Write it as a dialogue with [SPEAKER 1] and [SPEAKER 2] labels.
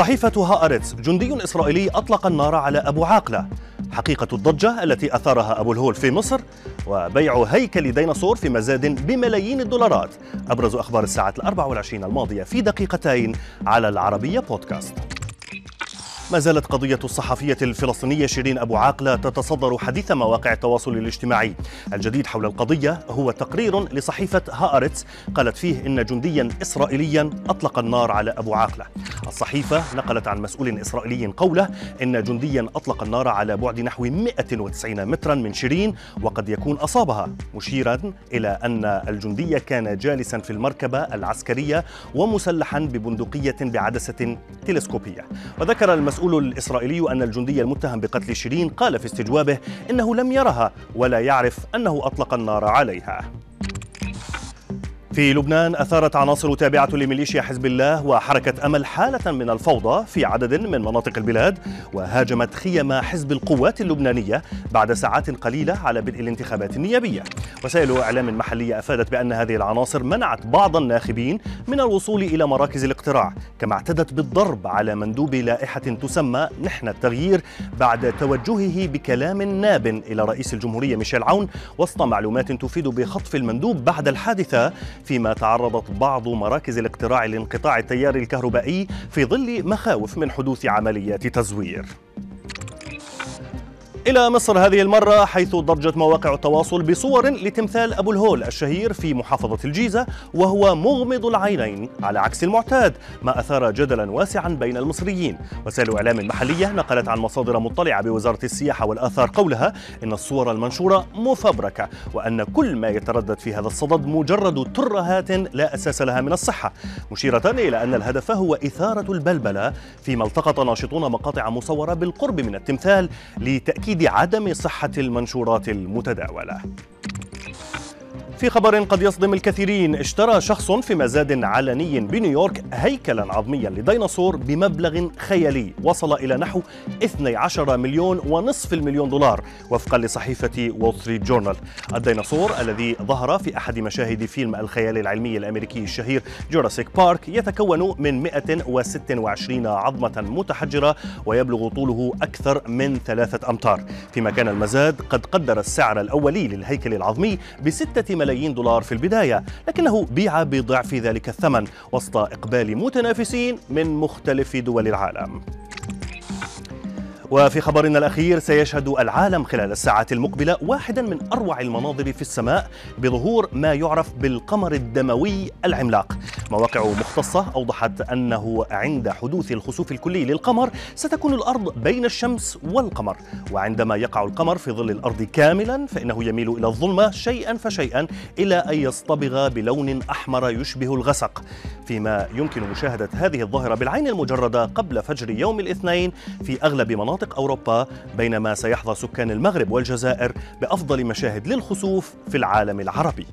[SPEAKER 1] صحيفة هآرتس جندي إسرائيلي أطلق النار على أبو عاقلة. حقيقة الضجة التي أثارها أبو الهول في مصر وبيع هيكل ديناصور في مزاد بملايين الدولارات. أبرز أخبار الساعة الأربع والعشرين الماضية في دقيقتين على العربية بودكاست. ما زالت قضية الصحفية الفلسطينية شيرين أبو عاقلة تتصدر حديث مواقع التواصل الاجتماعي. الجديد حول القضية هو تقرير لصحيفة هآرتس قالت فيه إن جنديا إسرائيليا أطلق النار على أبو عاقلة. الصحيفة نقلت عن مسؤول إسرائيلي قوله إن جنديا أطلق النار على بعد نحو 190 مترا من شيرين وقد يكون أصابها مشيرا إلى أن الجندي كان جالسا في المركبة العسكرية ومسلحا ببندقية بعدسة تلسكوبية. وذكر المسؤول الإسرائيلي أن الجندي المتهم بقتل شيرين قال في استجوابه إنه لم يرها ولا يعرف أنه أطلق النار عليها. في لبنان أثارت عناصر تابعة لميليشيا حزب الله وحركة أمل حالة من الفوضى في عدد من مناطق البلاد وهاجمت خيم حزب القوات اللبنانية بعد ساعات قليلة على بدء الانتخابات النيابية. وسائل إعلام محلية أفادت بأن هذه العناصر منعت بعض الناخبين من الوصول إلى مراكز الاقتراع كما اعتدت بالضرب على مندوب لائحة تسمى نحن التغيير بعد توجهه بكلام ناب إلى رئيس الجمهورية ميشيل عون وسط معلومات تفيد بخطف المندوب بعد الحادثة فيما تعرضت بعض مراكز الاقتراع لانقطاع التيار الكهربائي في ظل مخاوف من حدوث عمليات تزوير. إلى مصر هذه المرة حيث ضجت مواقع التواصل بصور لتمثال أبو الهول الشهير في محافظة الجيزة وهو مغمض العينين على عكس المعتاد ما أثار جدلا واسعا بين المصريين. وسائل إعلام محلية نقلت عن مصادر مطلعة بوزارة السياحة والآثار قولها إن الصور المنشورة مفبركة وأن كل ما يتردد في هذا الصدد مجرد ترهات لا أساس لها من الصحة. مشيرة إلى أن الهدف هو إثارة البلبلة فيما التقط ناشطون مقاطع مصورة بالقرب من التمثال لتأكيد تأكيد عدم صحة المنشورات المتداولة. في خبر قد يصدم الكثيرين. اشترى شخص في مزاد علني بنيويورك هيكلا عظميا لديناصور بمبلغ خيالي. وصل إلى نحو 12 مليون ونصف المليون دولار وفقا لصحيفة وول ستريت جورنال الديناصور الذي ظهر في أحد مشاهد فيلم الخيال العلمي الأمريكي الشهير جوراسيك بارك يتكون من 126 عظمة متحجرة ويبلغ طوله أكثر من ثلاثة أمتار. فيما كان المزاد قد قدر السعر الأولي للهيكل العظمي بستة ملايين ملايين دولار في البداية لكنه بيع بضعف ذلك الثمن وسط إقبال متنافسين من مختلف دول العالم. وفي خبرنا الأخير سيشهد العالم خلال الساعات المقبلة واحدا من أروع المناظر في السماء بظهور ما يعرف بالقمر الدموي العملاق. مواقع مختصة أوضحت أنه عند حدوث الخسوف الكلي للقمر ستكون الأرض بين الشمس والقمر. وعندما يقع القمر في ظل الأرض كاملا فإنه يميل إلى الظلمة شيئا فشيئا إلى أن يصطبغ بلون أحمر يشبه الغسق. فيما يمكن مشاهدة هذه الظاهرة بالعين المجردة قبل فجر يوم الاثنين في أغلب مناطق أوروبا بينما سيحظى سكان المغرب والجزائر بأفضل مشاهد للخسوف في العالم العربي.